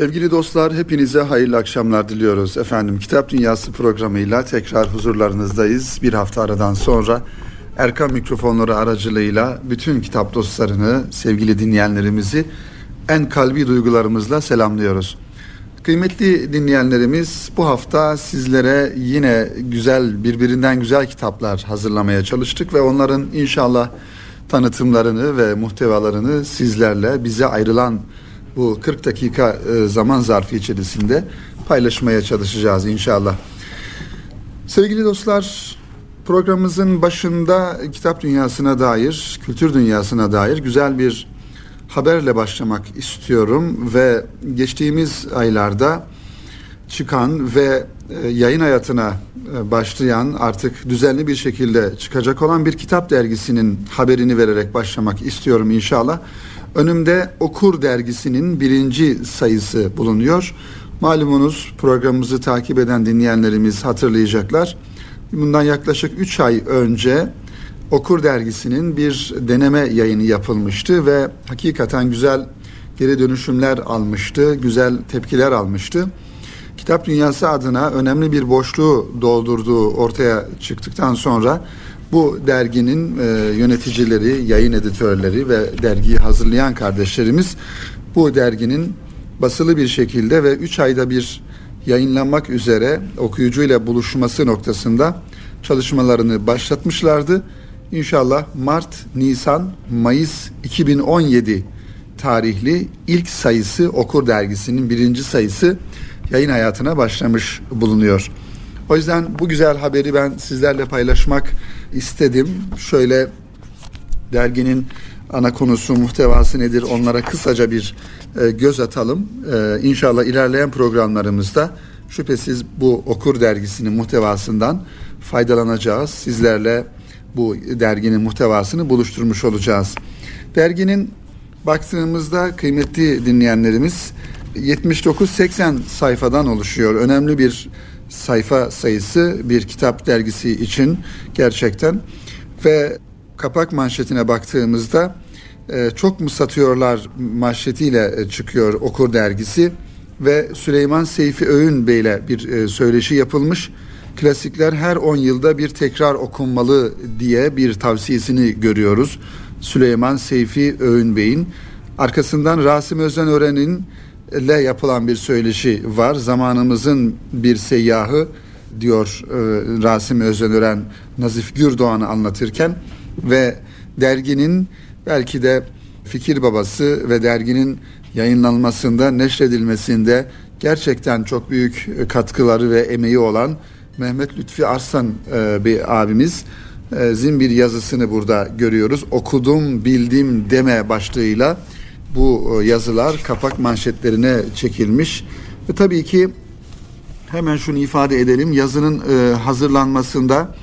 Sevgili dostlar hepinize hayırlı akşamlar diliyoruz. Efendim Kitap Dünyası programıyla tekrar huzurlarınızdayız. Bir hafta aradan sonra Erkan mikrofonları aracılığıyla bütün kitap dostlarını, sevgili dinleyenlerimizi en kalbi duygularımızla selamlıyoruz. Kıymetli dinleyenlerimiz bu hafta sizlere yine güzel birbirinden güzel kitaplar hazırlamaya çalıştık ve onların inşallah tanıtımlarını ve muhtevalarını sizlerle bize ayrılan bu 40 dakika e, zaman zarfı içerisinde paylaşmaya çalışacağız inşallah. Sevgili dostlar, programımızın başında kitap dünyasına dair, kültür dünyasına dair güzel bir haberle başlamak istiyorum ve geçtiğimiz aylarda çıkan ve e, yayın hayatına e, başlayan artık düzenli bir şekilde çıkacak olan bir kitap dergisinin haberini vererek başlamak istiyorum inşallah. Önümde Okur dergisinin birinci sayısı bulunuyor. Malumunuz programımızı takip eden dinleyenlerimiz hatırlayacaklar. Bundan yaklaşık 3 ay önce Okur dergisinin bir deneme yayını yapılmıştı ve hakikaten güzel geri dönüşümler almıştı, güzel tepkiler almıştı. Kitap dünyası adına önemli bir boşluğu doldurduğu ortaya çıktıktan sonra bu derginin e, yöneticileri, yayın editörleri ve dergiyi hazırlayan kardeşlerimiz bu derginin basılı bir şekilde ve 3 ayda bir yayınlanmak üzere okuyucuyla buluşması noktasında çalışmalarını başlatmışlardı. İnşallah Mart, Nisan, Mayıs 2017 tarihli ilk sayısı Okur dergisinin birinci sayısı yayın hayatına başlamış bulunuyor. O yüzden bu güzel haberi ben sizlerle paylaşmak istedim. Şöyle derginin ana konusu, muhtevası nedir onlara kısaca bir e, göz atalım. E, inşallah ilerleyen programlarımızda şüphesiz bu Okur dergisinin muhtevasından faydalanacağız. Sizlerle bu derginin muhtevasını buluşturmuş olacağız. Derginin baktığımızda kıymetli dinleyenlerimiz 79-80 sayfadan oluşuyor. Önemli bir sayfa sayısı bir kitap dergisi için gerçekten ve kapak manşetine baktığımızda e, çok mu satıyorlar manşetiyle e, çıkıyor Okur dergisi ve Süleyman Seyfi Öğün Bey ile bir e, söyleşi yapılmış. Klasikler her 10 yılda bir tekrar okunmalı diye bir tavsiyesini görüyoruz. Süleyman Seyfi Öğün Bey'in arkasından Rasim Özenören'in ile yapılan bir söyleşi var. Zamanımızın bir seyyahı diyor e, Rasim Özenören Nazif Gürdoğan'ı anlatırken ve derginin belki de fikir babası ve derginin yayınlanmasında, neşredilmesinde gerçekten çok büyük katkıları ve emeği olan Mehmet Lütfi Arslan e, bir abimiz e, zin bir yazısını burada görüyoruz. Okudum, bildim deme başlığıyla bu e, yazılar kapak manşetlerine çekilmiş. Ve tabii ki hemen şunu ifade edelim. Yazının e, hazırlanmasında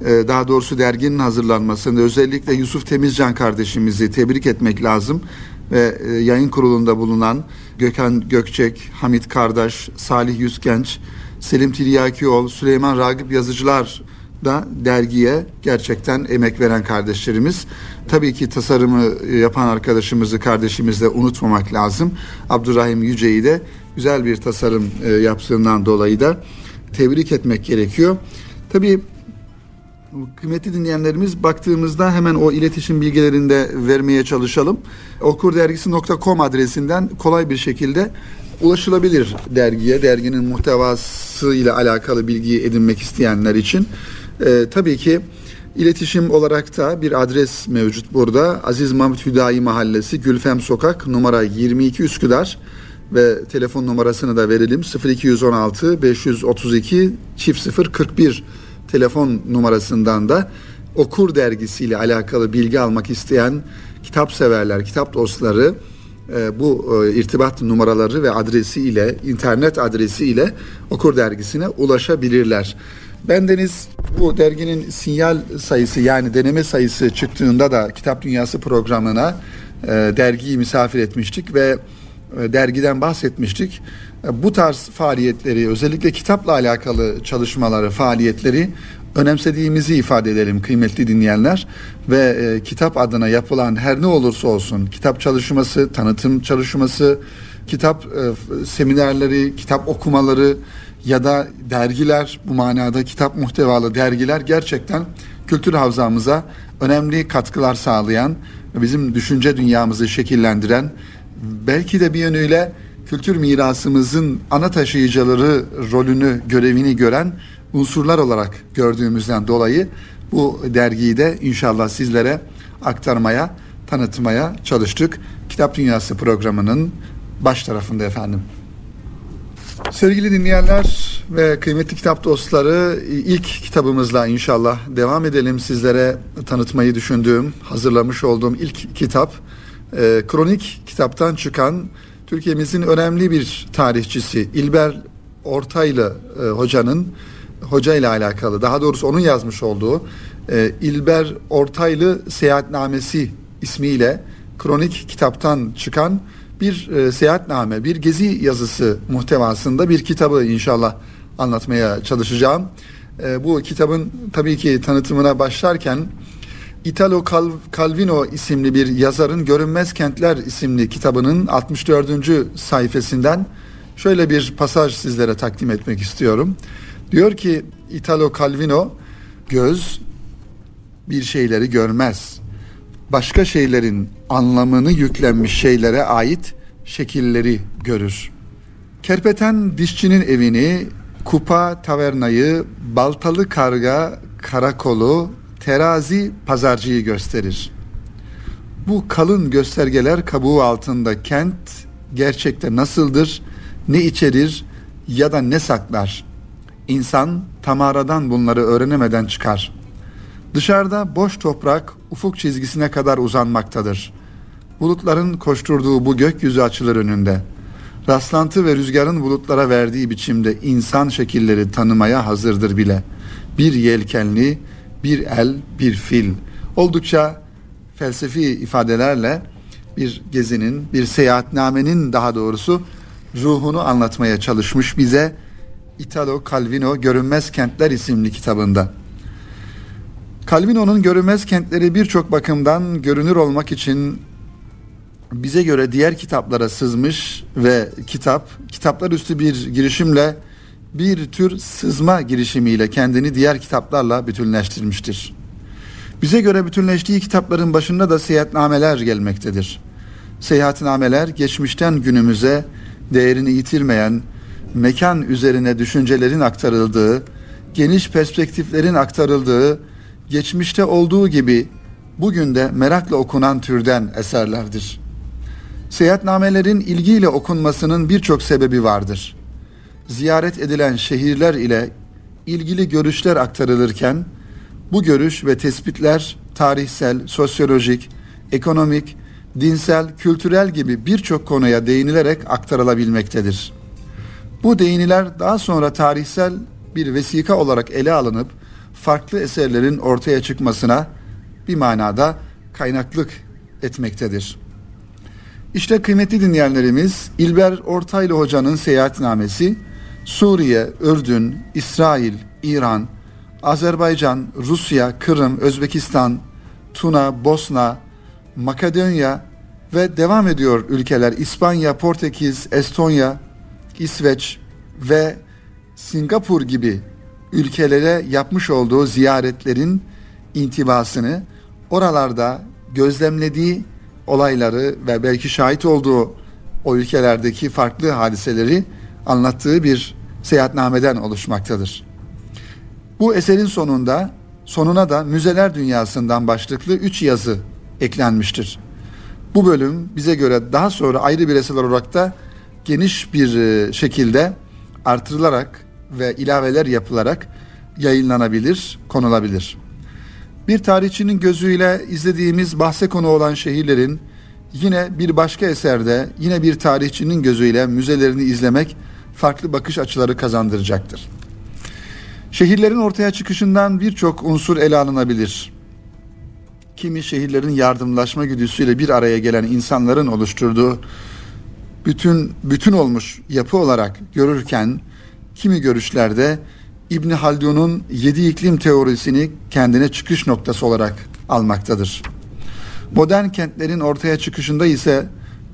e, daha doğrusu derginin hazırlanmasında özellikle Yusuf Temizcan kardeşimizi tebrik etmek lazım. Ve yayın kurulunda bulunan Gökhan Gökçek, Hamit Kardeş, Salih Yüzgenç, Selim Tiryakioğlu, Süleyman Ragip yazıcılar da dergiye gerçekten emek veren kardeşlerimiz. Tabii ki tasarımı yapan arkadaşımızı, kardeşimizi de unutmamak lazım. Abdurrahim Yüce'yi de güzel bir tasarım e, yaptığından dolayı da tebrik etmek gerekiyor. Tabii kıymetli dinleyenlerimiz baktığımızda hemen o iletişim bilgilerini de vermeye çalışalım. Okurdergisi.com adresinden kolay bir şekilde ulaşılabilir dergiye, derginin muhtevası ile alakalı bilgiyi edinmek isteyenler için. E, tabii ki iletişim olarak da bir adres mevcut burada. Aziz Mahmut Hüdayi Mahallesi Gülfem Sokak numara 22 Üsküdar ve telefon numarasını da verelim 0216 532 çift 041 telefon numarasından da Okur dergisiyle alakalı bilgi almak isteyen kitap severler, kitap dostları e, bu e, irtibat numaraları ve adresi ile internet adresi ile Okur dergisine ulaşabilirler. Bendeniz bu derginin sinyal sayısı yani deneme sayısı çıktığında da Kitap Dünyası programına e, dergiyi misafir etmiştik ve e, dergiden bahsetmiştik. E, bu tarz faaliyetleri özellikle kitapla alakalı çalışmaları, faaliyetleri önemsediğimizi ifade edelim kıymetli dinleyenler ve e, kitap adına yapılan her ne olursa olsun kitap çalışması, tanıtım çalışması, kitap e, seminerleri, kitap okumaları ya da dergiler bu manada kitap muhtevalı dergiler gerçekten kültür havzamıza önemli katkılar sağlayan bizim düşünce dünyamızı şekillendiren belki de bir yönüyle kültür mirasımızın ana taşıyıcıları rolünü, görevini gören unsurlar olarak gördüğümüzden dolayı bu dergiyi de inşallah sizlere aktarmaya, tanıtmaya çalıştık. Kitap Dünyası programının baş tarafında efendim. Sevgili dinleyenler ve kıymetli kitap dostları ilk kitabımızla inşallah devam edelim. Sizlere tanıtmayı düşündüğüm, hazırlamış olduğum ilk kitap e, kronik kitaptan çıkan Türkiye'mizin önemli bir tarihçisi İlber Ortaylı e, hocanın hoca ile alakalı daha doğrusu onun yazmış olduğu e, İlber Ortaylı Seyahatnamesi ismiyle kronik kitaptan çıkan bir e, seyahatname, bir gezi yazısı muhtevasında bir kitabı inşallah anlatmaya çalışacağım. E, bu kitabın tabii ki tanıtımına başlarken Italo Calvino isimli bir yazarın Görünmez Kentler isimli kitabının 64. sayfasından şöyle bir pasaj sizlere takdim etmek istiyorum. Diyor ki Italo Calvino göz bir şeyleri görmez. Başka şeylerin anlamını yüklenmiş şeylere ait şekilleri görür. Kerpeten dişçinin evini, kupa tavernayı, baltalı karga, karakolu, terazi pazarcıyı gösterir. Bu kalın göstergeler kabuğu altında kent gerçekte nasıldır, ne içerir ya da ne saklar? İnsan tamaradan bunları öğrenemeden çıkar. Dışarıda boş toprak ufuk çizgisine kadar uzanmaktadır. Bulutların koşturduğu bu gökyüzü açılır önünde. Rastlantı ve rüzgarın bulutlara verdiği biçimde insan şekilleri tanımaya hazırdır bile. Bir yelkenli, bir el, bir fil. Oldukça felsefi ifadelerle bir gezinin, bir seyahatnamenin daha doğrusu ruhunu anlatmaya çalışmış bize Italo Calvino Görünmez Kentler isimli kitabında. Calvino'nun görünmez kentleri birçok bakımdan görünür olmak için bize göre diğer kitaplara sızmış ve kitap, kitaplar üstü bir girişimle bir tür sızma girişimiyle kendini diğer kitaplarla bütünleştirmiştir. Bize göre bütünleştiği kitapların başında da seyahatnameler gelmektedir. Seyahatnameler geçmişten günümüze değerini yitirmeyen, mekan üzerine düşüncelerin aktarıldığı, geniş perspektiflerin aktarıldığı, geçmişte olduğu gibi bugün de merakla okunan türden eserlerdir. Seyahatnamelerin ilgiyle okunmasının birçok sebebi vardır. Ziyaret edilen şehirler ile ilgili görüşler aktarılırken bu görüş ve tespitler tarihsel, sosyolojik, ekonomik, dinsel, kültürel gibi birçok konuya değinilerek aktarılabilmektedir. Bu değiniler daha sonra tarihsel bir vesika olarak ele alınıp farklı eserlerin ortaya çıkmasına bir manada kaynaklık etmektedir. İşte kıymetli dinleyenlerimiz İlber Ortaylı Hoca'nın seyahatnamesi Suriye, Ürdün, İsrail, İran, Azerbaycan, Rusya, Kırım, Özbekistan, Tuna, Bosna, Makedonya ve devam ediyor ülkeler İspanya, Portekiz, Estonya, İsveç ve Singapur gibi ülkelere yapmış olduğu ziyaretlerin intibasını oralarda gözlemlediği olayları ve belki şahit olduğu o ülkelerdeki farklı hadiseleri anlattığı bir seyahatnameden oluşmaktadır. Bu eserin sonunda sonuna da müzeler dünyasından başlıklı üç yazı eklenmiştir. Bu bölüm bize göre daha sonra ayrı bir eser olarak da geniş bir e, şekilde artırılarak ve ilaveler yapılarak yayınlanabilir, konulabilir. Bir tarihçinin gözüyle izlediğimiz bahse konu olan şehirlerin yine bir başka eserde yine bir tarihçinin gözüyle müzelerini izlemek farklı bakış açıları kazandıracaktır. Şehirlerin ortaya çıkışından birçok unsur ele alınabilir. Kimi şehirlerin yardımlaşma güdüsüyle bir araya gelen insanların oluşturduğu bütün bütün olmuş yapı olarak görürken kimi görüşlerde İbn Haldun'un yedi iklim teorisini kendine çıkış noktası olarak almaktadır. Modern kentlerin ortaya çıkışında ise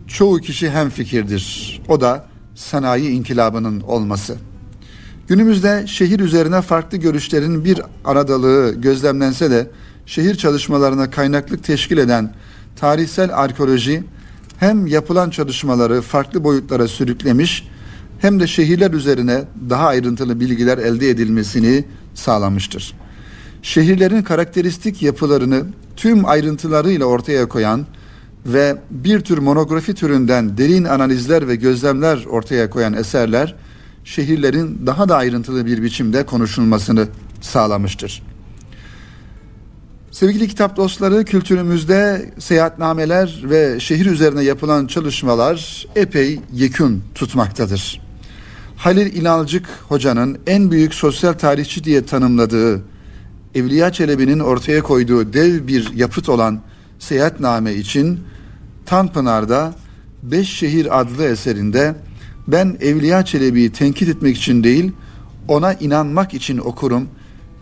çoğu kişi hem fikirdir. O da sanayi inkılabının olması. Günümüzde şehir üzerine farklı görüşlerin bir aradalığı gözlemlense de şehir çalışmalarına kaynaklık teşkil eden tarihsel arkeoloji hem yapılan çalışmaları farklı boyutlara sürüklemiş hem de şehirler üzerine daha ayrıntılı bilgiler elde edilmesini sağlamıştır. Şehirlerin karakteristik yapılarını tüm ayrıntılarıyla ortaya koyan ve bir tür monografi türünden derin analizler ve gözlemler ortaya koyan eserler şehirlerin daha da ayrıntılı bir biçimde konuşulmasını sağlamıştır. Sevgili kitap dostları, kültürümüzde seyahatnameler ve şehir üzerine yapılan çalışmalar epey yekün tutmaktadır. Halil İnalcık hocanın en büyük sosyal tarihçi diye tanımladığı Evliya Çelebi'nin ortaya koyduğu dev bir yapıt olan Seyahatname için Tanpınar'da Beş Şehir adlı eserinde ben Evliya Çelebi'yi tenkit etmek için değil ona inanmak için okurum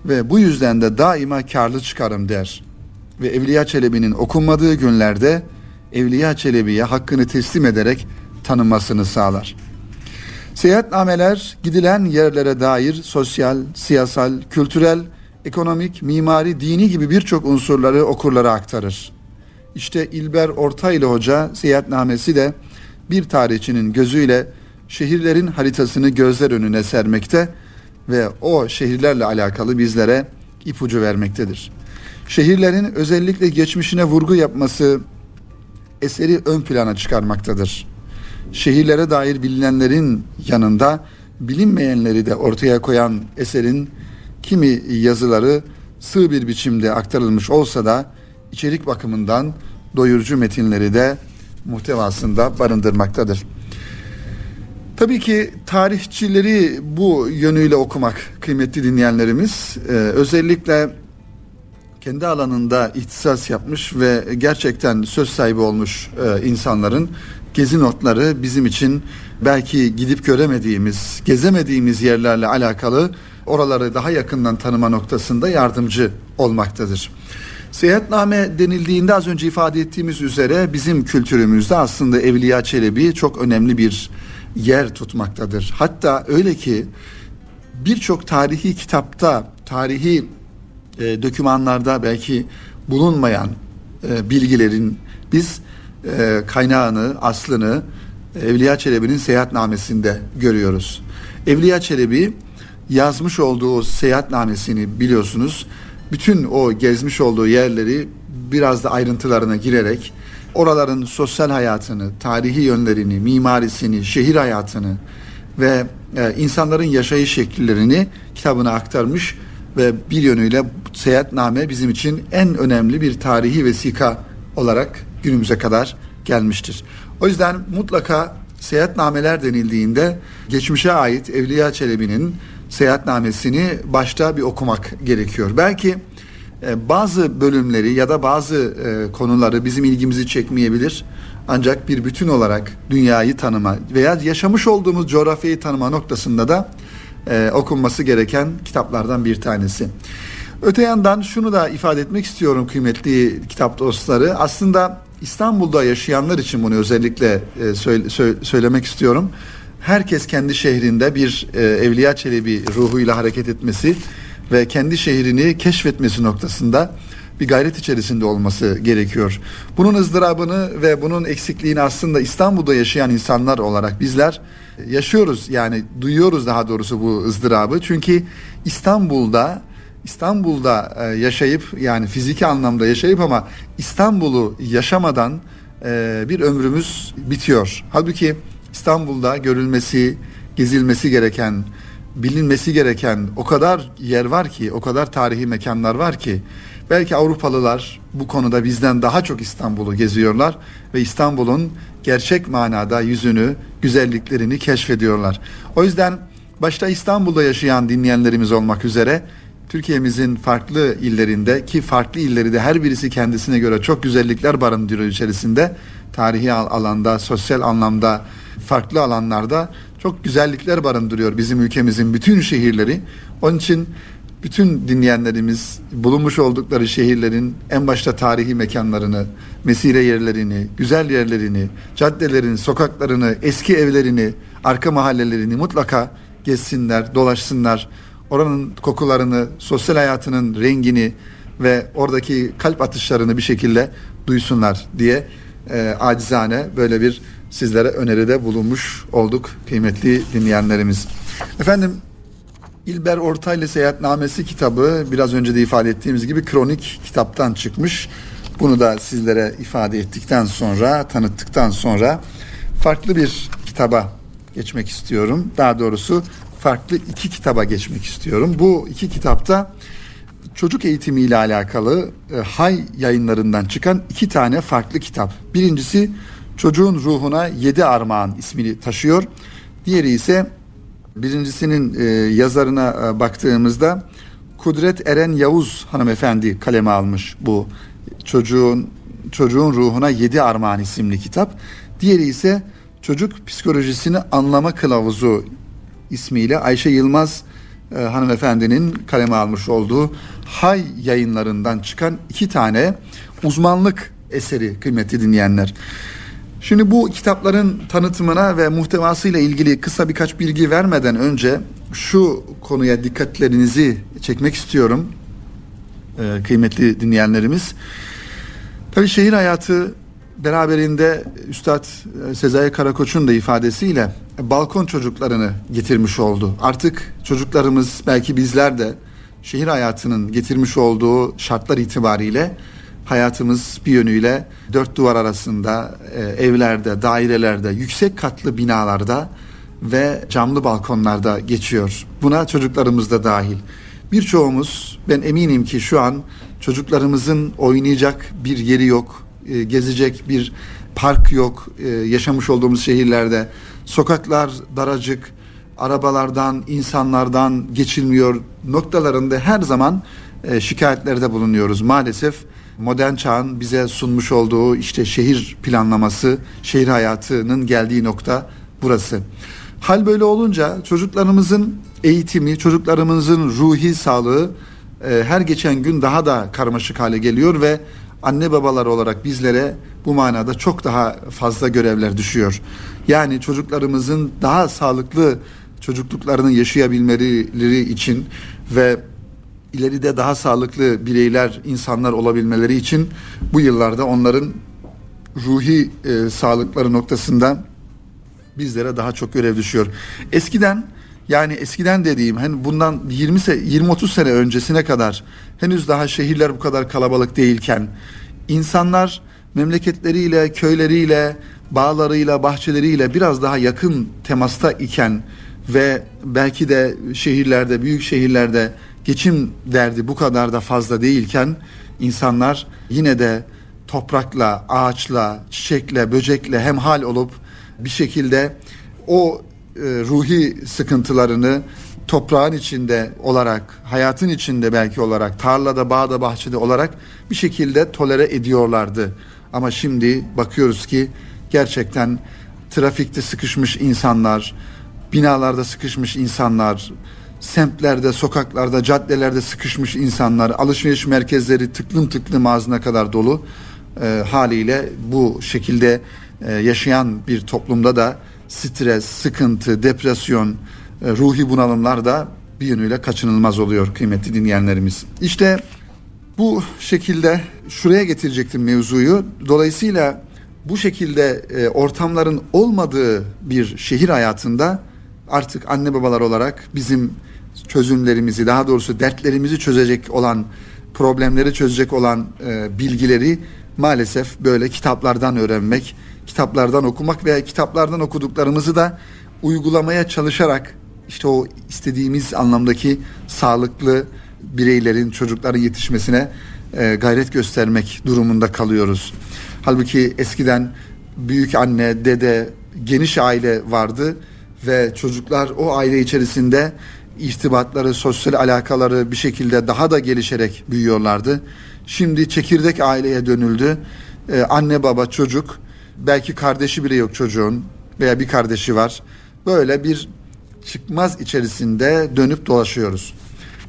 ve bu yüzden de daima karlı çıkarım der. Ve Evliya Çelebi'nin okunmadığı günlerde Evliya Çelebi'ye hakkını teslim ederek tanınmasını sağlar. Seyahatnameler gidilen yerlere dair sosyal, siyasal, kültürel, ekonomik, mimari, dini gibi birçok unsurları okurlara aktarır. İşte İlber Ortaylı Hoca seyahatnamesi de bir tarihçinin gözüyle şehirlerin haritasını gözler önüne sermekte ve o şehirlerle alakalı bizlere ipucu vermektedir. Şehirlerin özellikle geçmişine vurgu yapması eseri ön plana çıkarmaktadır. Şehirlere dair bilinenlerin yanında bilinmeyenleri de ortaya koyan eserin kimi yazıları sığ bir biçimde aktarılmış olsa da içerik bakımından doyurucu metinleri de muhtevasında barındırmaktadır. Tabii ki tarihçileri bu yönüyle okumak kıymetli dinleyenlerimiz ee, özellikle kendi alanında ihtisas yapmış ve gerçekten söz sahibi olmuş e, insanların gezi notları bizim için belki gidip göremediğimiz, gezemediğimiz yerlerle alakalı oraları daha yakından tanıma noktasında yardımcı olmaktadır. Seyahatname denildiğinde az önce ifade ettiğimiz üzere bizim kültürümüzde aslında Evliya Çelebi çok önemli bir yer tutmaktadır. Hatta öyle ki birçok tarihi kitapta, tarihi e, dokümanlarda belki bulunmayan e, bilgilerin biz e, kaynağını, aslını Evliya Çelebi'nin seyahatnamesinde görüyoruz. Evliya Çelebi yazmış olduğu seyahatnamesini biliyorsunuz. Bütün o gezmiş olduğu yerleri biraz da ayrıntılarına girerek oraların sosyal hayatını, tarihi yönlerini, mimarisini, şehir hayatını ve e, insanların yaşayış şekillerini kitabına aktarmış ve bir yönüyle seyahatname bizim için en önemli bir tarihi vesika olarak günümüze kadar gelmiştir. O yüzden mutlaka seyahatnameler denildiğinde geçmişe ait Evliya Çelebi'nin seyahatnamesini başta bir okumak gerekiyor. Belki e, bazı bölümleri ya da bazı e, konuları bizim ilgimizi çekmeyebilir. Ancak bir bütün olarak dünyayı tanıma veya yaşamış olduğumuz coğrafyayı tanıma noktasında da e, okunması gereken kitaplardan bir tanesi. Öte yandan şunu da ifade etmek istiyorum kıymetli kitap dostları. Aslında İstanbul'da yaşayanlar için bunu özellikle e, söyle, söylemek istiyorum. Herkes kendi şehrinde bir e, Evliya Çelebi ruhuyla hareket etmesi ve kendi şehrini keşfetmesi noktasında bir gayret içerisinde olması gerekiyor. Bunun ızdırabını ve bunun eksikliğini aslında İstanbul'da yaşayan insanlar olarak bizler yaşıyoruz. Yani duyuyoruz daha doğrusu bu ızdırabı. Çünkü İstanbul'da İstanbul'da e, yaşayıp yani fiziki anlamda yaşayıp ama İstanbul'u yaşamadan e, bir ömrümüz bitiyor. Halbuki İstanbul'da görülmesi, gezilmesi gereken, bilinmesi gereken o kadar yer var ki, o kadar tarihi mekanlar var ki belki Avrupalılar bu konuda bizden daha çok İstanbul'u geziyorlar ve İstanbul'un gerçek manada yüzünü, güzelliklerini keşfediyorlar. O yüzden başta İstanbul'da yaşayan dinleyenlerimiz olmak üzere Türkiye'mizin farklı illerinde ki farklı illeri de her birisi kendisine göre çok güzellikler barındırıyor içerisinde. Tarihi alanda, sosyal anlamda, farklı alanlarda çok güzellikler barındırıyor bizim ülkemizin bütün şehirleri. Onun için bütün dinleyenlerimiz bulunmuş oldukları şehirlerin en başta tarihi mekanlarını, mesire yerlerini, güzel yerlerini, caddelerini, sokaklarını, eski evlerini, arka mahallelerini mutlaka gezsinler, dolaşsınlar. Oranın kokularını, sosyal hayatının rengini ve oradaki kalp atışlarını bir şekilde duysunlar diye e, acizane böyle bir sizlere öneride bulunmuş olduk kıymetli dinleyenlerimiz. Efendim İlber Ortaylı Seyahatnamesi kitabı biraz önce de ifade ettiğimiz gibi kronik kitaptan çıkmış. Bunu da sizlere ifade ettikten sonra, tanıttıktan sonra farklı bir kitaba geçmek istiyorum. Daha doğrusu farklı iki kitaba geçmek istiyorum. Bu iki kitapta çocuk eğitimi ile alakalı e, Hay yayınlarından çıkan iki tane farklı kitap. Birincisi Çocuğun Ruhuna Yedi Armağan ismini taşıyor. Diğeri ise birincisinin e, yazarına e, baktığımızda Kudret Eren Yavuz hanımefendi kaleme almış bu çocuğun çocuğun ruhuna yedi armağan isimli kitap. Diğeri ise çocuk psikolojisini anlama kılavuzu ismiyle Ayşe Yılmaz e, hanımefendinin kaleme almış olduğu Hay yayınlarından çıkan iki tane uzmanlık eseri kıymetli dinleyenler. Şimdi bu kitapların tanıtımına ve muhtevasıyla ilgili kısa birkaç bilgi vermeden önce şu konuya dikkatlerinizi çekmek istiyorum ee, kıymetli dinleyenlerimiz. Tabii şehir hayatı beraberinde Üstad e, Sezai Karakoç'un da ifadesiyle balkon çocuklarını getirmiş oldu. Artık çocuklarımız belki bizler de şehir hayatının getirmiş olduğu şartlar itibariyle hayatımız bir yönüyle dört duvar arasında, e, evlerde, dairelerde, yüksek katlı binalarda ve camlı balkonlarda geçiyor. Buna çocuklarımız da dahil. Birçoğumuz ben eminim ki şu an çocuklarımızın oynayacak bir yeri yok, e, gezecek bir park yok e, yaşamış olduğumuz şehirlerde. Sokaklar daracık, arabalardan, insanlardan geçilmiyor noktalarında her zaman e, şikayetlerde bulunuyoruz. Maalesef modern çağın bize sunmuş olduğu işte şehir planlaması, şehir hayatının geldiği nokta burası. Hal böyle olunca çocuklarımızın eğitimi, çocuklarımızın ruhi sağlığı e, her geçen gün daha da karmaşık hale geliyor ve anne babalar olarak bizlere bu manada çok daha fazla görevler düşüyor. Yani çocuklarımızın daha sağlıklı çocukluklarını yaşayabilmeleri için ve ileride daha sağlıklı bireyler, insanlar olabilmeleri için bu yıllarda onların ruhi e, sağlıkları noktasında bizlere daha çok görev düşüyor. Eskiden yani eskiden dediğim hani bundan 20 20 30 sene öncesine kadar henüz daha şehirler bu kadar kalabalık değilken insanlar memleketleriyle, köyleriyle, bağlarıyla, bahçeleriyle biraz daha yakın temasta iken ve belki de şehirlerde, büyük şehirlerde geçim derdi bu kadar da fazla değilken insanlar yine de toprakla, ağaçla, çiçekle, böcekle hemhal olup bir şekilde o ruhi sıkıntılarını toprağın içinde olarak, hayatın içinde belki olarak, tarlada, bağda, bahçede olarak bir şekilde tolere ediyorlardı. Ama şimdi bakıyoruz ki gerçekten trafikte sıkışmış insanlar, binalarda sıkışmış insanlar, semtlerde, sokaklarda, caddelerde sıkışmış insanlar, alışveriş merkezleri tıklım tıklım ağzına kadar dolu e, haliyle bu şekilde e, yaşayan bir toplumda da stres, sıkıntı, depresyon, e, ruhi bunalımlar da bir yönüyle kaçınılmaz oluyor kıymetli dinleyenlerimiz. İşte bu şekilde şuraya getirecektim mevzuyu. Dolayısıyla bu şekilde e, ortamların olmadığı bir şehir hayatında artık anne babalar olarak bizim çözümlerimizi daha doğrusu dertlerimizi çözecek olan problemleri çözecek olan e, bilgileri maalesef böyle kitaplardan öğrenmek, kitaplardan okumak ve kitaplardan okuduklarımızı da uygulamaya çalışarak işte o istediğimiz anlamdaki sağlıklı bireylerin, çocukların yetişmesine e, gayret göstermek durumunda kalıyoruz. Halbuki eskiden büyük anne, dede, geniş aile vardı ve çocuklar o aile içerisinde irtibatları, sosyal alakaları bir şekilde daha da gelişerek büyüyorlardı. Şimdi çekirdek aileye dönüldü. Ee, anne baba çocuk belki kardeşi bile yok çocuğun veya bir kardeşi var. Böyle bir çıkmaz içerisinde dönüp dolaşıyoruz.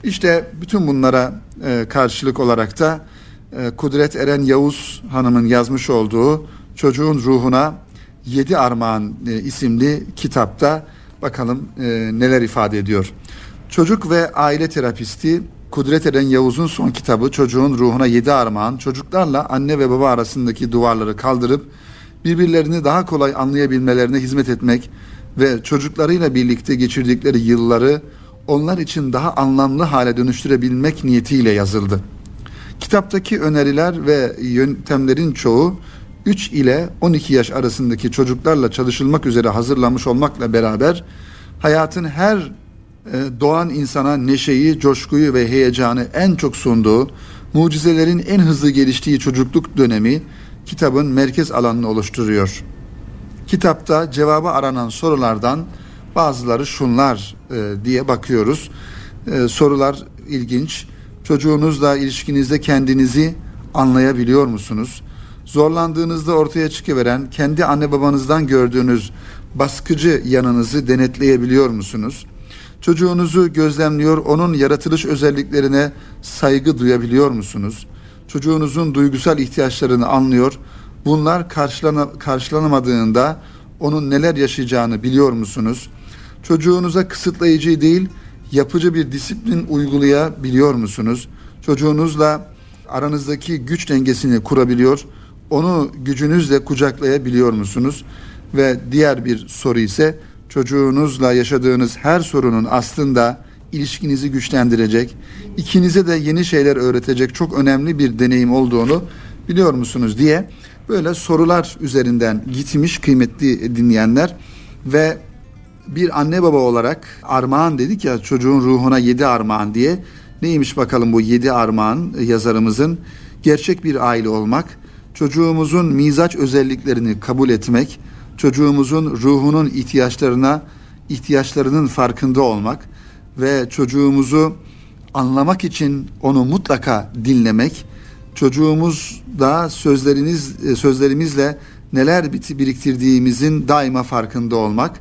İşte bütün bunlara e, karşılık olarak da e, Kudret Eren Yavuz Hanım'ın yazmış olduğu Çocuğun Ruhuna Yedi Armağan e, isimli kitapta bakalım neler ifade ediyor. Çocuk ve aile terapisti Kudret Eren Yavuz'un son kitabı Çocuğun Ruhuna Yedi Armağan çocuklarla anne ve baba arasındaki duvarları kaldırıp birbirlerini daha kolay anlayabilmelerine hizmet etmek ve çocuklarıyla birlikte geçirdikleri yılları onlar için daha anlamlı hale dönüştürebilmek niyetiyle yazıldı. Kitaptaki öneriler ve yöntemlerin çoğu 3 ile 12 yaş arasındaki çocuklarla çalışılmak üzere hazırlanmış olmakla beraber hayatın her e, doğan insana neşeyi, coşkuyu ve heyecanı en çok sunduğu, mucizelerin en hızlı geliştiği çocukluk dönemi kitabın merkez alanını oluşturuyor. Kitapta cevabı aranan sorulardan bazıları şunlar e, diye bakıyoruz. E, sorular ilginç. Çocuğunuzla ilişkinizde kendinizi anlayabiliyor musunuz? Zorlandığınızda ortaya çıkıveren kendi anne babanızdan gördüğünüz baskıcı yanınızı denetleyebiliyor musunuz? Çocuğunuzu gözlemliyor, onun yaratılış özelliklerine saygı duyabiliyor musunuz? Çocuğunuzun duygusal ihtiyaçlarını anlıyor, bunlar karşılana, karşılanamadığında onun neler yaşayacağını biliyor musunuz? Çocuğunuza kısıtlayıcı değil, yapıcı bir disiplin uygulayabiliyor musunuz? Çocuğunuzla aranızdaki güç dengesini kurabiliyor, onu gücünüzle kucaklayabiliyor musunuz? Ve diğer bir soru ise çocuğunuzla yaşadığınız her sorunun aslında ilişkinizi güçlendirecek, ikinize de yeni şeyler öğretecek çok önemli bir deneyim olduğunu biliyor musunuz diye böyle sorular üzerinden gitmiş kıymetli dinleyenler ve bir anne baba olarak armağan dedik ya çocuğun ruhuna yedi armağan diye. Neymiş bakalım bu yedi armağan yazarımızın? Gerçek bir aile olmak, çocuğumuzun mizaç özelliklerini kabul etmek, çocuğumuzun ruhunun ihtiyaçlarına ihtiyaçlarının farkında olmak ve çocuğumuzu anlamak için onu mutlaka dinlemek, çocuğumuz da sözleriniz sözlerimizle neler biriktirdiğimizin daima farkında olmak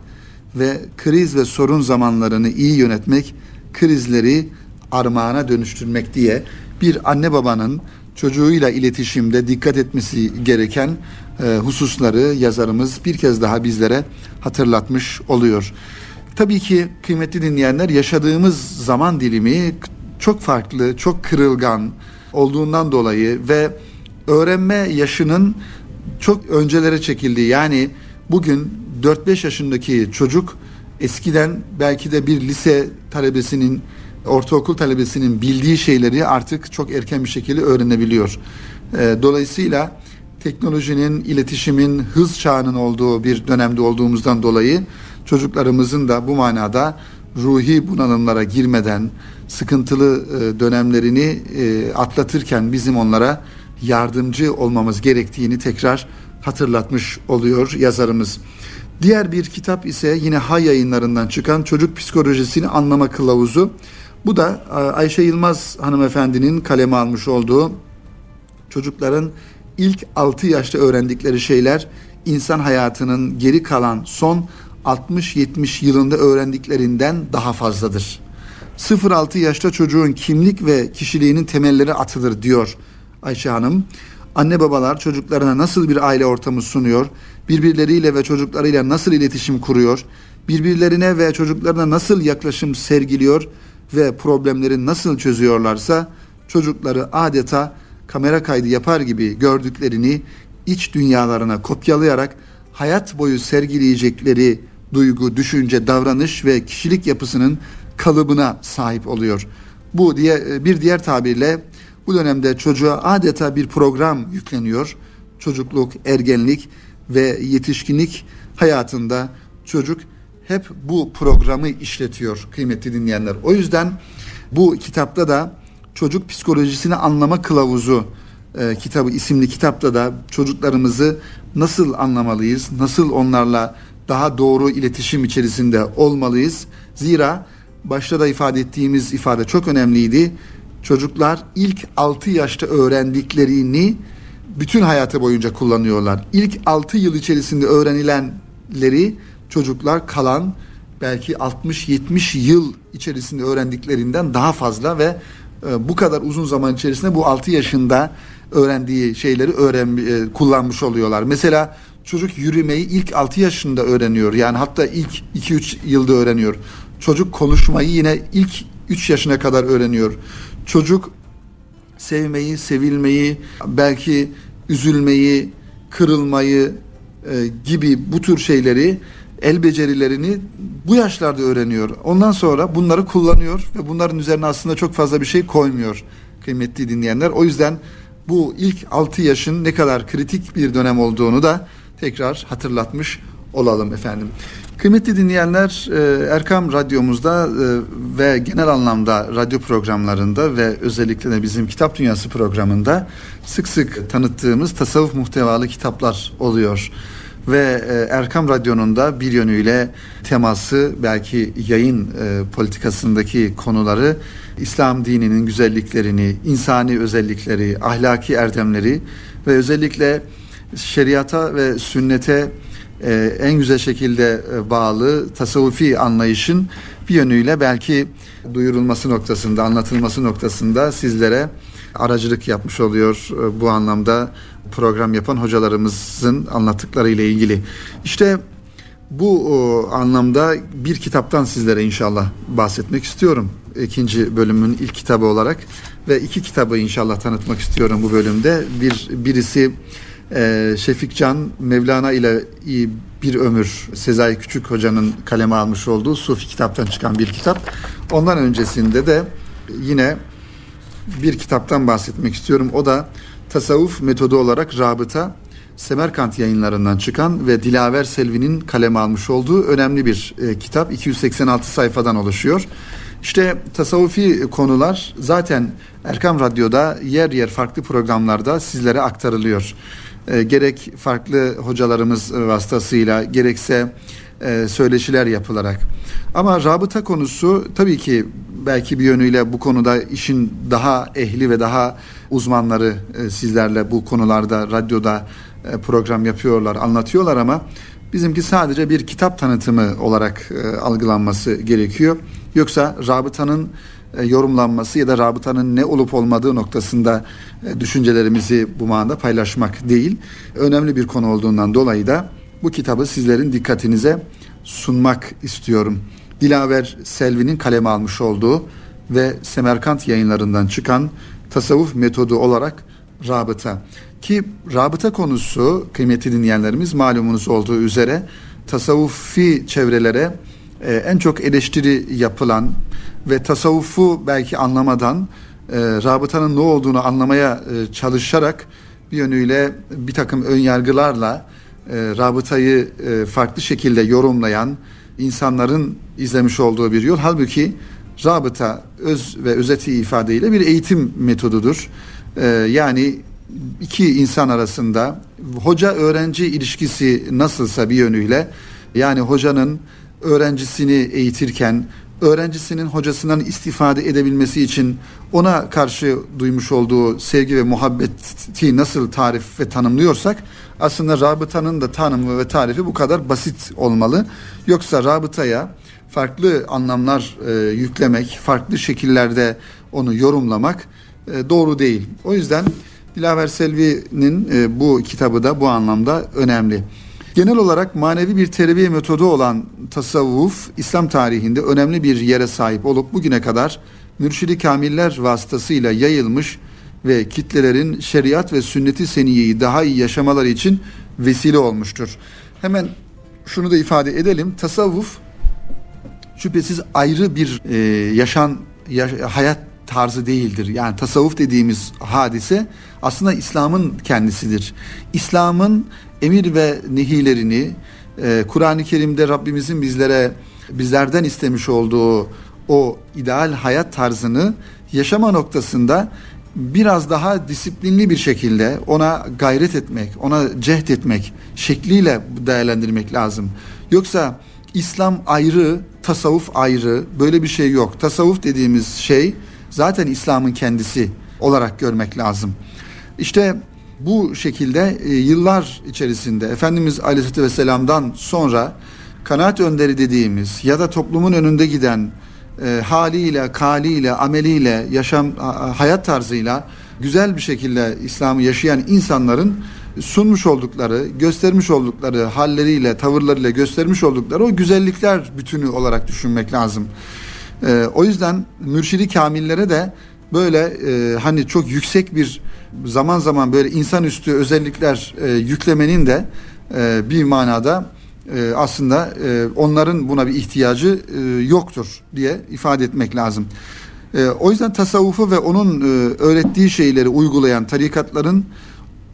ve kriz ve sorun zamanlarını iyi yönetmek, krizleri armağana dönüştürmek diye bir anne babanın çocuğuyla iletişimde dikkat etmesi gereken e, hususları yazarımız bir kez daha bizlere hatırlatmış oluyor. Tabii ki kıymetli dinleyenler yaşadığımız zaman dilimi çok farklı, çok kırılgan olduğundan dolayı ve öğrenme yaşının çok öncelere çekildiği yani bugün 4-5 yaşındaki çocuk eskiden belki de bir lise talebesinin ortaokul talebesinin bildiği şeyleri artık çok erken bir şekilde öğrenebiliyor. Ee, dolayısıyla teknolojinin, iletişimin hız çağının olduğu bir dönemde olduğumuzdan dolayı çocuklarımızın da bu manada ruhi bunalımlara girmeden sıkıntılı e, dönemlerini e, atlatırken bizim onlara yardımcı olmamız gerektiğini tekrar hatırlatmış oluyor yazarımız. Diğer bir kitap ise yine Hay yayınlarından çıkan Çocuk Psikolojisini Anlama Kılavuzu. Bu da e, Ayşe Yılmaz hanımefendinin kaleme almış olduğu çocukların ilk 6 yaşta öğrendikleri şeyler insan hayatının geri kalan son 60-70 yılında öğrendiklerinden daha fazladır. 0-6 yaşta çocuğun kimlik ve kişiliğinin temelleri atılır diyor Ayşe Hanım. Anne babalar çocuklarına nasıl bir aile ortamı sunuyor, birbirleriyle ve çocuklarıyla nasıl iletişim kuruyor, birbirlerine ve çocuklarına nasıl yaklaşım sergiliyor ve problemleri nasıl çözüyorlarsa çocukları adeta kamera kaydı yapar gibi gördüklerini iç dünyalarına kopyalayarak hayat boyu sergileyecekleri duygu, düşünce, davranış ve kişilik yapısının kalıbına sahip oluyor. Bu diye bir diğer tabirle bu dönemde çocuğa adeta bir program yükleniyor. Çocukluk, ergenlik ve yetişkinlik hayatında çocuk hep bu programı işletiyor kıymetli dinleyenler. O yüzden bu kitapta da çocuk psikolojisini anlama kılavuzu e, kitabı isimli kitapta da çocuklarımızı nasıl anlamalıyız, nasıl onlarla daha doğru iletişim içerisinde olmalıyız. Zira başta da ifade ettiğimiz ifade çok önemliydi. Çocuklar ilk 6 yaşta öğrendiklerini bütün hayatı boyunca kullanıyorlar. İlk 6 yıl içerisinde öğrenilenleri çocuklar kalan belki 60-70 yıl içerisinde öğrendiklerinden daha fazla ve e, bu kadar uzun zaman içerisinde bu 6 yaşında öğrendiği şeyleri öğren e, kullanmış oluyorlar. Mesela çocuk yürümeyi ilk 6 yaşında öğreniyor. Yani hatta ilk 2-3 yılda öğreniyor. Çocuk konuşmayı yine ilk 3 yaşına kadar öğreniyor. Çocuk sevmeyi, sevilmeyi, belki üzülmeyi, kırılmayı e, gibi bu tür şeyleri el becerilerini bu yaşlarda öğreniyor. Ondan sonra bunları kullanıyor ve bunların üzerine aslında çok fazla bir şey koymuyor kıymetli dinleyenler. O yüzden bu ilk 6 yaşın ne kadar kritik bir dönem olduğunu da tekrar hatırlatmış olalım efendim. Kıymetli dinleyenler e, Erkam Radyomuzda e, ve genel anlamda radyo programlarında ve özellikle de bizim Kitap Dünyası programında sık sık tanıttığımız tasavvuf muhtevalı kitaplar oluyor ve e, Erkam Radyo'nun da bir yönüyle teması belki yayın politikasındaki konuları İslam dininin güzelliklerini, insani özellikleri, ahlaki erdemleri ve özellikle şeriata ve sünnete e, en güzel şekilde e, bağlı tasavvufi anlayışın bir yönüyle belki duyurulması noktasında, anlatılması noktasında sizlere aracılık yapmış oluyor e, bu anlamda program yapan hocalarımızın anlattıkları ile ilgili. İşte bu o, anlamda bir kitaptan sizlere inşallah bahsetmek istiyorum. İkinci bölümün ilk kitabı olarak ve iki kitabı inşallah tanıtmak istiyorum bu bölümde. Bir birisi e, Şefik Can Mevlana ile bir ömür Sezai Küçük Hoca'nın kaleme almış olduğu Sufi kitaptan çıkan bir kitap. Ondan öncesinde de yine bir kitaptan bahsetmek istiyorum. O da tasavvuf metodu olarak rabıta Semerkant yayınlarından çıkan ve Dilaver Selvi'nin kaleme almış olduğu önemli bir e, kitap. 286 sayfadan oluşuyor. İşte tasavvufi konular zaten Erkam Radyo'da yer yer farklı programlarda sizlere aktarılıyor e, gerek farklı hocalarımız vasıtasıyla gerekse e, söyleşiler yapılarak. Ama rabıta konusu tabii ki belki bir yönüyle bu konuda işin daha ehli ve daha uzmanları e, sizlerle bu konularda radyoda e, program yapıyorlar, anlatıyorlar ama bizimki sadece bir kitap tanıtımı olarak e, algılanması gerekiyor. Yoksa rabıtanın e, yorumlanması ya da rabıtanın ne olup olmadığı noktasında e, düşüncelerimizi bu manada paylaşmak değil. Önemli bir konu olduğundan dolayı da bu kitabı sizlerin dikkatinize sunmak istiyorum. Dilaver Selvi'nin kaleme almış olduğu ve Semerkant yayınlarından çıkan tasavvuf metodu olarak rabıta. Ki rabıta konusu kıymetli dinleyenlerimiz malumunuz olduğu üzere tasavvufi çevrelere e, en çok eleştiri yapılan ve tasavvufu belki anlamadan e, rabıtanın ne olduğunu anlamaya e, çalışarak bir yönüyle bir takım ön yargılarla e, rabıtayı e, farklı şekilde yorumlayan insanların izlemiş olduğu bir yol. Halbuki rabıta öz ve özeti ifadeyle bir eğitim metodudur. E, yani iki insan arasında hoca öğrenci ilişkisi nasılsa bir yönüyle yani hocanın öğrencisini eğitirken öğrencisinin hocasından istifade edebilmesi için ona karşı duymuş olduğu sevgi ve muhabbeti nasıl tarif ve tanımlıyorsak aslında rabıtanın da tanımı ve tarifi bu kadar basit olmalı. Yoksa rabıtaya farklı anlamlar e, yüklemek, farklı şekillerde onu yorumlamak e, doğru değil. O yüzden Dilaver Selvi'nin e, bu kitabı da bu anlamda önemli. Genel olarak manevi bir terbiye metodu olan tasavvuf, İslam tarihinde önemli bir yere sahip olup bugüne kadar mürşidi kamiller vasıtasıyla yayılmış ve kitlelerin şeriat ve sünneti seniyeyi daha iyi yaşamaları için vesile olmuştur. Hemen şunu da ifade edelim. Tasavvuf şüphesiz ayrı bir e, yaşan ya, hayat tarzı değildir. Yani tasavvuf dediğimiz hadise aslında İslam'ın kendisidir. İslam'ın emir ve nehilerini e, Kur'an-ı Kerim'de Rabbimizin bizlere bizlerden istemiş olduğu o ideal hayat tarzını yaşama noktasında biraz daha disiplinli bir şekilde ona gayret etmek, ona cehd etmek şekliyle değerlendirmek lazım. Yoksa İslam ayrı, tasavvuf ayrı böyle bir şey yok. Tasavvuf dediğimiz şey zaten İslam'ın kendisi olarak görmek lazım. İşte bu şekilde e, yıllar içerisinde Efendimiz Aleyhisselatü Vesselam'dan sonra kanaat önderi dediğimiz ya da toplumun önünde giden e, haliyle, kaliyle, ameliyle, yaşam hayat tarzıyla güzel bir şekilde İslam'ı yaşayan insanların sunmuş oldukları, göstermiş oldukları halleriyle, tavırlarıyla göstermiş oldukları o güzellikler bütünü olarak düşünmek lazım. E, o yüzden mürşidi kamillere de böyle e, hani çok yüksek bir zaman zaman böyle insanüstü özellikler e, yüklemenin de e, bir manada e, aslında e, onların buna bir ihtiyacı e, yoktur diye ifade etmek lazım. E, o yüzden tasavvufu ve onun e, öğrettiği şeyleri uygulayan tarikatların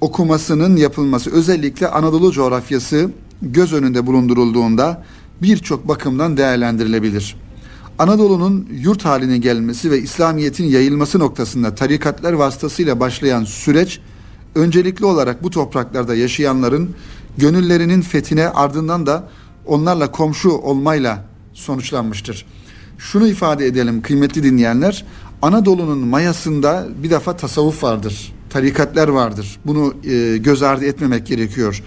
okumasının yapılması özellikle Anadolu coğrafyası göz önünde bulundurulduğunda birçok bakımdan değerlendirilebilir. Anadolu'nun yurt haline gelmesi ve İslamiyet'in yayılması noktasında tarikatlar vasıtasıyla başlayan süreç öncelikli olarak bu topraklarda yaşayanların gönüllerinin fethine ardından da onlarla komşu olmayla sonuçlanmıştır. Şunu ifade edelim kıymetli dinleyenler. Anadolu'nun mayasında bir defa tasavvuf vardır. Tarikatlar vardır. Bunu e, göz ardı etmemek gerekiyor.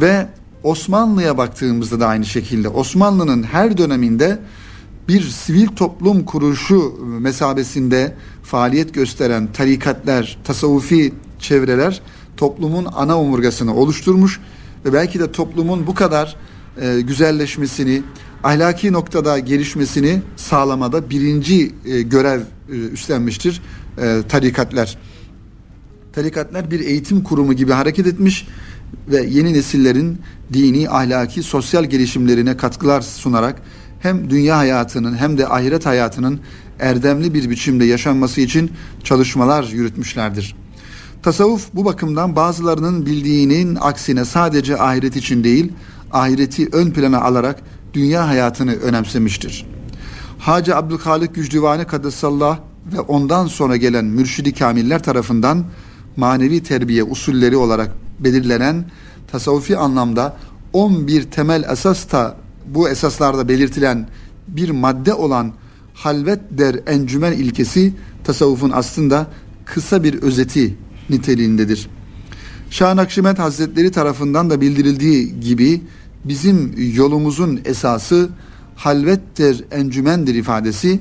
Ve Osmanlı'ya baktığımızda da aynı şekilde Osmanlı'nın her döneminde bir sivil toplum kuruluşu mesabesinde faaliyet gösteren tarikatlar, tasavvufi çevreler toplumun ana omurgasını oluşturmuş ve belki de toplumun bu kadar e, güzelleşmesini, ahlaki noktada gelişmesini sağlamada birinci e, görev e, üstlenmiştir e, tarikatlar. Tarikatlar bir eğitim kurumu gibi hareket etmiş ve yeni nesillerin dini, ahlaki, sosyal gelişimlerine katkılar sunarak hem dünya hayatının hem de ahiret hayatının erdemli bir biçimde yaşanması için çalışmalar yürütmüşlerdir. Tasavvuf bu bakımdan bazılarının bildiğinin aksine sadece ahiret için değil, ahireti ön plana alarak dünya hayatını önemsemiştir. Hacı Abdülhalik Gücdivani Kaddesallah ve ondan sonra gelen mürşidi kamiller tarafından manevi terbiye usulleri olarak belirlenen tasavvufi anlamda 11 temel esas da bu esaslarda belirtilen bir madde olan halvet der encümen ilkesi tasavvufun aslında kısa bir özeti niteliğindedir. Şah Nakşibend Hazretleri tarafından da bildirildiği gibi bizim yolumuzun esası halvettir, encümendir ifadesi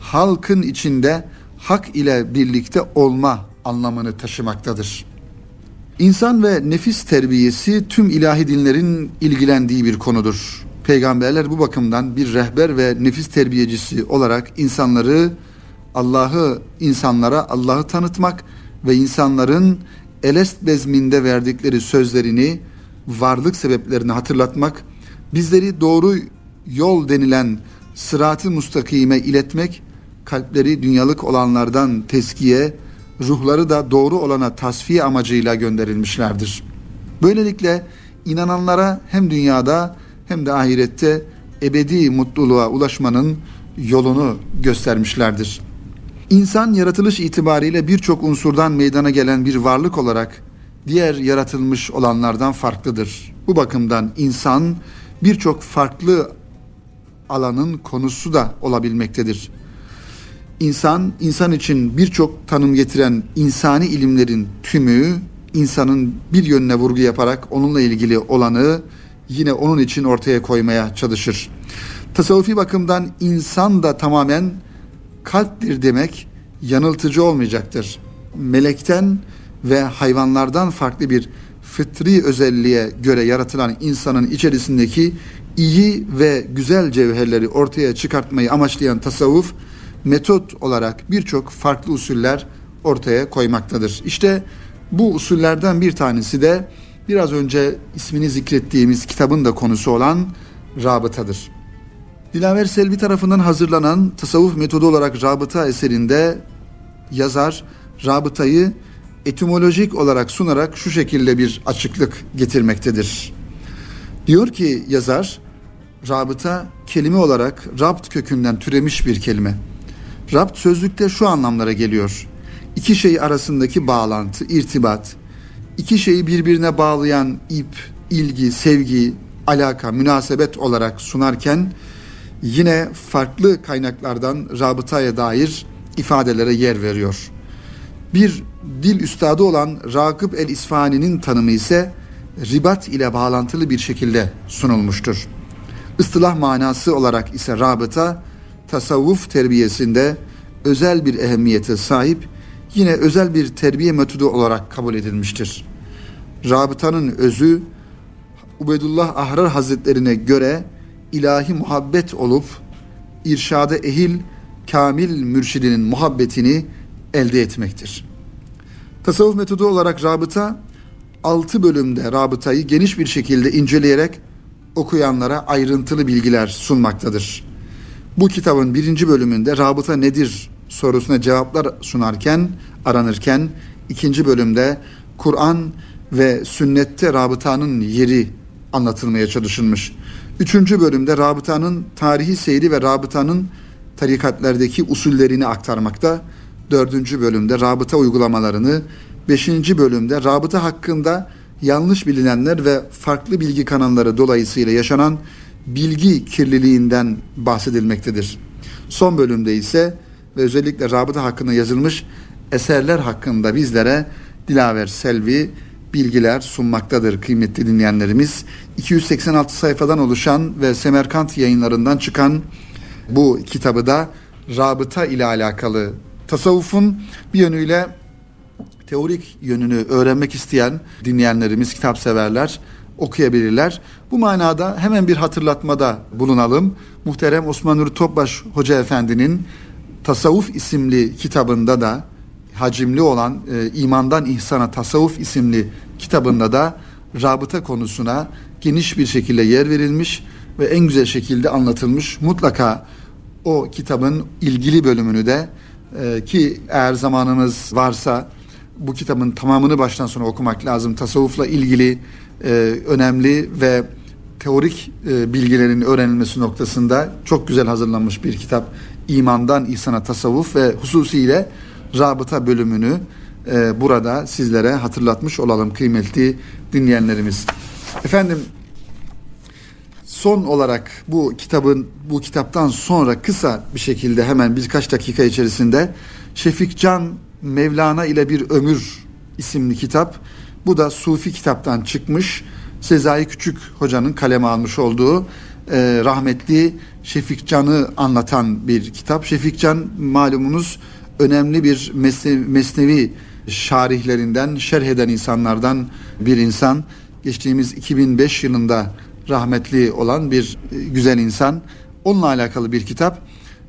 halkın içinde hak ile birlikte olma anlamını taşımaktadır. İnsan ve nefis terbiyesi tüm ilahi dinlerin ilgilendiği bir konudur. Peygamberler bu bakımdan bir rehber ve nefis terbiyecisi olarak insanları Allah'ı insanlara Allah'ı tanıtmak ve insanların Elest bezminde verdikleri sözlerini, varlık sebeplerini hatırlatmak, bizleri doğru yol denilen sıratı mustakime iletmek, kalpleri dünyalık olanlardan teskiye, ruhları da doğru olana tasfiye amacıyla gönderilmişlerdir. Böylelikle inananlara hem dünyada hem de ahirette ebedi mutluluğa ulaşmanın yolunu göstermişlerdir. İnsan yaratılış itibariyle birçok unsurdan meydana gelen bir varlık olarak diğer yaratılmış olanlardan farklıdır. Bu bakımdan insan birçok farklı alanın konusu da olabilmektedir. İnsan, insan için birçok tanım getiren insani ilimlerin tümü insanın bir yönüne vurgu yaparak onunla ilgili olanı yine onun için ortaya koymaya çalışır. Tasavvufi bakımdan insan da tamamen kalptir demek yanıltıcı olmayacaktır. Melekten ve hayvanlardan farklı bir fıtri özelliğe göre yaratılan insanın içerisindeki iyi ve güzel cevherleri ortaya çıkartmayı amaçlayan tasavvuf metot olarak birçok farklı usuller ortaya koymaktadır. İşte bu usullerden bir tanesi de biraz önce ismini zikrettiğimiz kitabın da konusu olan rabıtadır. Dilaver Selvi tarafından hazırlanan tasavvuf metodu olarak rabıta eserinde yazar rabıtayı etimolojik olarak sunarak şu şekilde bir açıklık getirmektedir. Diyor ki yazar, rabıta kelime olarak rabt kökünden türemiş bir kelime. Rabt sözlükte şu anlamlara geliyor. İki şey arasındaki bağlantı, irtibat, iki şeyi birbirine bağlayan ip, ilgi, sevgi, alaka, münasebet olarak sunarken yine farklı kaynaklardan rabıtaya dair ifadelere yer veriyor. Bir dil üstadı olan Rakıp el-İsfani'nin tanımı ise ribat ile bağlantılı bir şekilde sunulmuştur. Istılah manası olarak ise rabıta tasavvuf terbiyesinde özel bir ehemmiyete sahip yine özel bir terbiye metodu olarak kabul edilmiştir. Rabıtanın özü Ubedullah Ahrar Hazretlerine göre ilahi muhabbet olup irşada ehil kamil mürşidinin muhabbetini elde etmektir. Tasavvuf metodu olarak rabıta 6 bölümde rabıtayı geniş bir şekilde inceleyerek okuyanlara ayrıntılı bilgiler sunmaktadır. Bu kitabın birinci bölümünde rabıta nedir sorusuna cevaplar sunarken, aranırken ikinci bölümde Kur'an ve sünnette rabıtanın yeri anlatılmaya çalışılmış. Üçüncü bölümde rabıtanın tarihi seyri ve rabıtanın tarikatlerdeki usullerini aktarmakta. Dördüncü bölümde rabıta uygulamalarını, beşinci bölümde rabıta hakkında yanlış bilinenler ve farklı bilgi kanalları dolayısıyla yaşanan bilgi kirliliğinden bahsedilmektedir. Son bölümde ise ve özellikle rabıta hakkında yazılmış eserler hakkında bizlere Dilaver Selvi bilgiler sunmaktadır kıymetli dinleyenlerimiz. 286 sayfadan oluşan ve Semerkant yayınlarından çıkan bu kitabı da rabıta ile alakalı tasavvufun bir yönüyle teorik yönünü öğrenmek isteyen dinleyenlerimiz, kitap severler okuyabilirler. Bu manada hemen bir hatırlatmada bulunalım. Muhterem Osman Nuri Topbaş Hoca Efendi'nin Tasavvuf isimli kitabında da hacimli olan e, İmandan İhsana Tasavvuf isimli kitabında da rabıta konusuna geniş bir şekilde yer verilmiş ve en güzel şekilde anlatılmış. Mutlaka o kitabın ilgili bölümünü de e, ki eğer zamanımız varsa bu kitabın tamamını baştan sona okumak lazım. Tasavvufla ilgili e, önemli ve teorik e, bilgilerin öğrenilmesi noktasında çok güzel hazırlanmış bir kitap. İmandan İhsana Tasavvuf ve hususiyle rabıta bölümünü e, burada sizlere hatırlatmış olalım kıymetli dinleyenlerimiz. Efendim son olarak bu kitabın bu kitaptan sonra kısa bir şekilde hemen birkaç dakika içerisinde Şefik Can Mevlana ile bir ömür isimli kitap. Bu da Sufi kitaptan çıkmış. Sezai Küçük hocanın kaleme almış olduğu e, rahmetli Şefik Can'ı anlatan bir kitap. Şefik Can malumunuz önemli bir mesnevi, mesnevi şarihlerinden, şerh eden insanlardan bir insan. Geçtiğimiz 2005 yılında rahmetli olan bir e, güzel insan. Onunla alakalı bir kitap.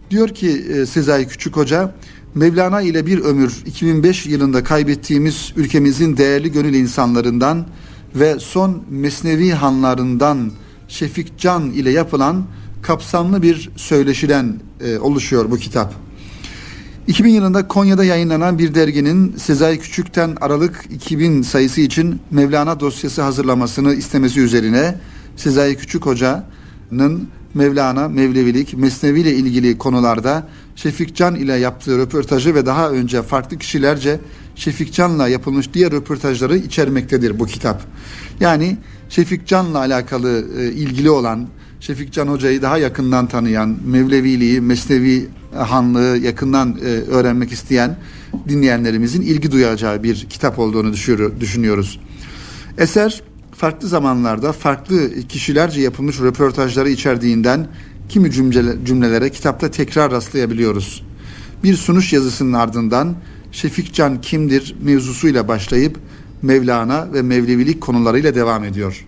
Diyor ki e, Sezai Küçük Hoca, Mevlana ile bir ömür 2005 yılında kaybettiğimiz ülkemizin değerli gönül insanlarından ve son mesnevi hanlarından Şefik Can ile yapılan kapsamlı bir söyleşiden e, oluşuyor bu kitap. 2000 yılında Konya'da yayınlanan bir derginin Sezai Küçük'ten Aralık 2000 sayısı için Mevlana dosyası hazırlamasını istemesi üzerine Sezai Küçük Hoca'nın Mevlana, Mevlevilik, Mesnevi ile ilgili konularda Şefik Can ile yaptığı röportajı ve daha önce farklı kişilerce Şefik Can'la yapılmış diğer röportajları içermektedir bu kitap. Yani Şefik Can'la alakalı e, ilgili olan, Şefik Can Hoca'yı daha yakından tanıyan, Mevleviliği, Mesnevi Hanlığı yakından e, öğrenmek isteyen dinleyenlerimizin ilgi duyacağı bir kitap olduğunu düşünüyoruz. Eser farklı zamanlarda farklı kişilerce yapılmış röportajları içerdiğinden kimi cümlelere kitapta tekrar rastlayabiliyoruz. Bir sunuş yazısının ardından Şefik Can kimdir mevzusuyla başlayıp Mevlana ve Mevlevilik konularıyla devam ediyor.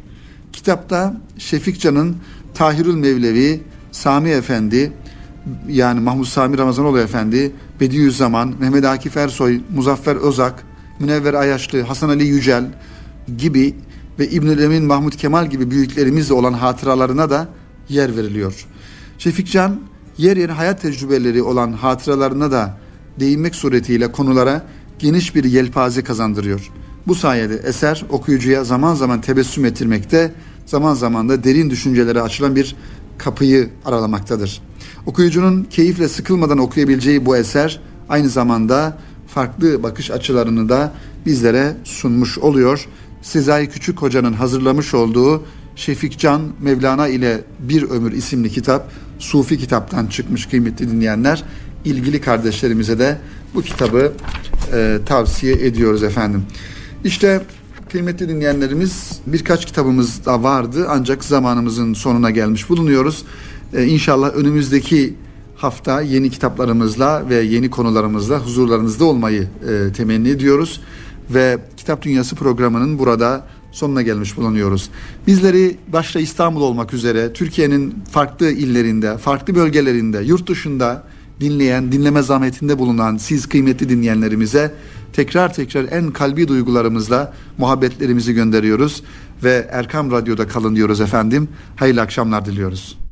Kitapta Şefik Can'ın Tahirül Mevlevi, Sami Efendi, yani Mahmut Sami Ramazanoğlu Efendi, Bediüzzaman, Mehmet Akif Ersoy, Muzaffer Özak, Münevver Ayaşlı, Hasan Ali Yücel gibi ve İbnül Emin Mahmut Kemal gibi büyüklerimizle olan hatıralarına da yer veriliyor. Şefikcan yer yer hayat tecrübeleri olan hatıralarına da değinmek suretiyle konulara geniş bir yelpaze kazandırıyor. Bu sayede eser okuyucuya zaman zaman tebessüm ettirmekte, zaman zaman da derin düşüncelere açılan bir kapıyı aralamaktadır. Okuyucunun keyifle sıkılmadan okuyabileceği bu eser aynı zamanda farklı bakış açılarını da bizlere sunmuş oluyor. Sezai Küçük Hoca'nın hazırlamış olduğu Şefik Can Mevlana ile Bir Ömür isimli kitap Sufi kitaptan çıkmış kıymetli dinleyenler. ilgili kardeşlerimize de bu kitabı e, tavsiye ediyoruz efendim. İşte kıymetli dinleyenlerimiz birkaç kitabımız da vardı ancak zamanımızın sonuna gelmiş bulunuyoruz. Ee, inşallah önümüzdeki hafta yeni kitaplarımızla ve yeni konularımızla huzurlarınızda olmayı e, temenni ediyoruz. Ve Kitap Dünyası programının burada sonuna gelmiş bulunuyoruz. Bizleri başta İstanbul olmak üzere Türkiye'nin farklı illerinde, farklı bölgelerinde, yurt dışında dinleyen, dinleme zahmetinde bulunan siz kıymetli dinleyenlerimize tekrar tekrar en kalbi duygularımızla muhabbetlerimizi gönderiyoruz ve Erkam Radyo'da kalın diyoruz efendim. Hayırlı akşamlar diliyoruz.